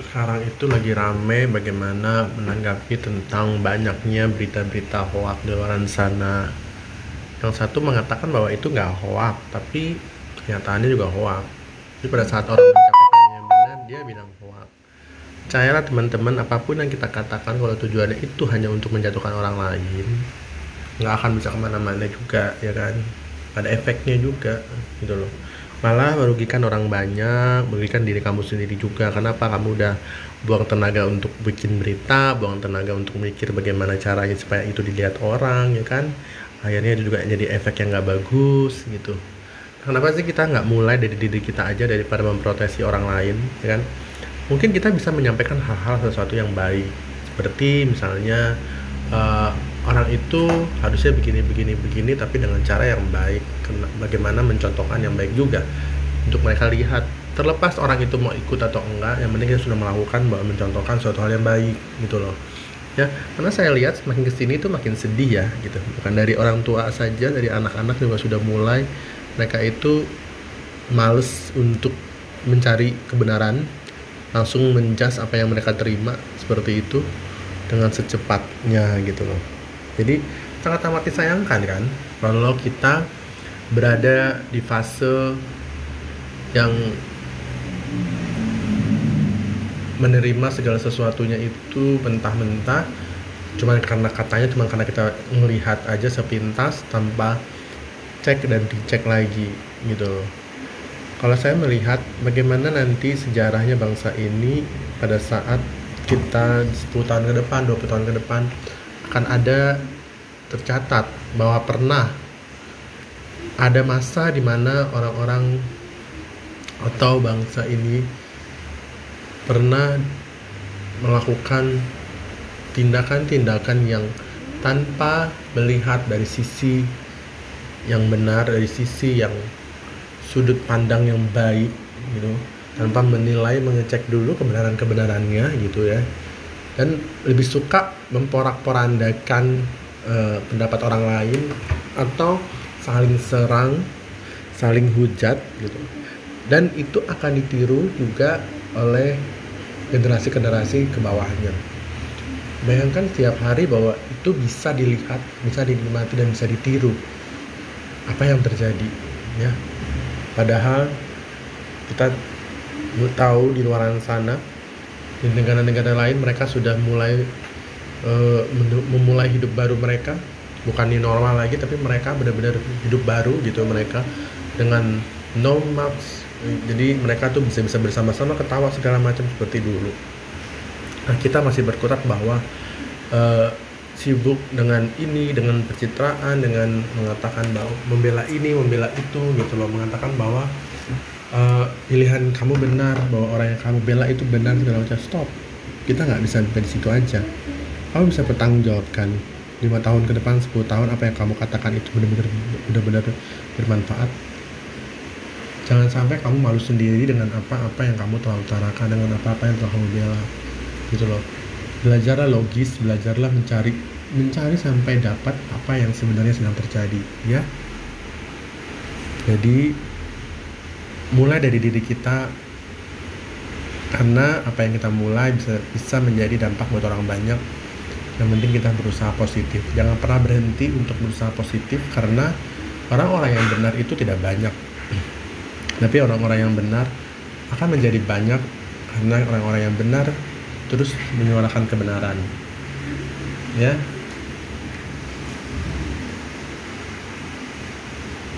sekarang itu lagi rame bagaimana menanggapi tentang banyaknya berita-berita hoak di luar sana. Yang satu mengatakan bahwa itu nggak hoak, tapi kenyataannya juga hoak. Jadi pada saat orang mencapai yang benar, dia bilang hoak. Percayalah teman-teman, apa pun yang kita katakan kalau tujuannya itu hanya untuk menjatuhkan orang lain, nggak akan bisa ke mana-mana juga, ya kan? Ada efeknya juga, gitu loh malah merugikan orang banyak, merugikan diri kamu sendiri juga. Kenapa kamu udah buang tenaga untuk bikin berita, buang tenaga untuk mikir bagaimana caranya supaya itu dilihat orang, ya kan? Akhirnya itu juga jadi efek yang nggak bagus gitu. Kenapa sih kita nggak mulai dari diri kita aja daripada memprotesi orang lain, ya kan? Mungkin kita bisa menyampaikan hal-hal sesuatu yang baik, seperti misalnya uh, orang itu harusnya begini begini begini tapi dengan cara yang baik. Bagaimana mencontohkan yang baik juga untuk mereka lihat. Terlepas orang itu mau ikut atau enggak yang penting kita sudah melakukan bahwa mencontohkan suatu hal yang baik gitu loh. Ya karena saya lihat semakin ke sini itu makin sedih ya gitu. Bukan dari orang tua saja dari anak-anak juga sudah mulai mereka itu males untuk mencari kebenaran langsung menjas apa yang mereka terima seperti itu dengan secepatnya gitu loh jadi sangat amat disayangkan kan? Kalau kita berada di fase yang menerima segala sesuatunya itu mentah-mentah cuman karena katanya cuma karena kita melihat aja sepintas tanpa cek dan dicek lagi gitu kalau saya melihat bagaimana nanti sejarahnya bangsa ini pada saat kita 10 tahun ke depan 20 tahun ke depan akan ada tercatat bahwa pernah ada masa di mana orang-orang atau bangsa ini pernah melakukan tindakan-tindakan yang tanpa melihat dari sisi yang benar dari sisi yang sudut pandang yang baik gitu. Tanpa menilai mengecek dulu kebenaran kebenarannya gitu ya dan lebih suka memporak-porandakan uh, pendapat orang lain atau saling serang, saling hujat gitu. Dan itu akan ditiru juga oleh generasi-generasi ke bawahnya. Bayangkan setiap hari bahwa itu bisa dilihat, bisa dinikmati dan bisa ditiru. Apa yang terjadi ya. Padahal kita tahu di luar sana di negara-negara lain mereka sudah mulai uh, memulai hidup baru mereka. Bukan di normal lagi tapi mereka benar-benar hidup baru gitu mereka dengan no mask jadi mereka tuh bisa bisa bersama-sama ketawa segala macam seperti dulu. Nah kita masih berkutat bahwa uh, sibuk dengan ini dengan pencitraan dengan mengatakan bahwa membela ini membela itu gitu loh. Mengatakan bahwa uh, pilihan kamu benar bahwa orang yang kamu bela itu benar segala macam. Stop. Kita nggak bisa di situ aja. Kamu bisa bertanggung jawabkan lima tahun ke depan 10 tahun apa yang kamu katakan itu benar-benar benar-benar bermanfaat. Jangan sampai kamu malu sendiri dengan apa-apa yang kamu telah utarakan dengan apa-apa yang telah kamu bela. Gitu loh. Belajarlah logis belajarlah mencari mencari sampai dapat apa yang sebenarnya sedang terjadi ya. Jadi mulai dari diri kita. Karena apa yang kita mulai bisa bisa menjadi dampak buat orang banyak. Yang penting kita berusaha positif. Jangan pernah berhenti untuk berusaha positif karena orang-orang yang benar itu tidak banyak. Tapi orang-orang yang benar akan menjadi banyak karena orang-orang yang benar terus menyuarakan kebenaran. Ya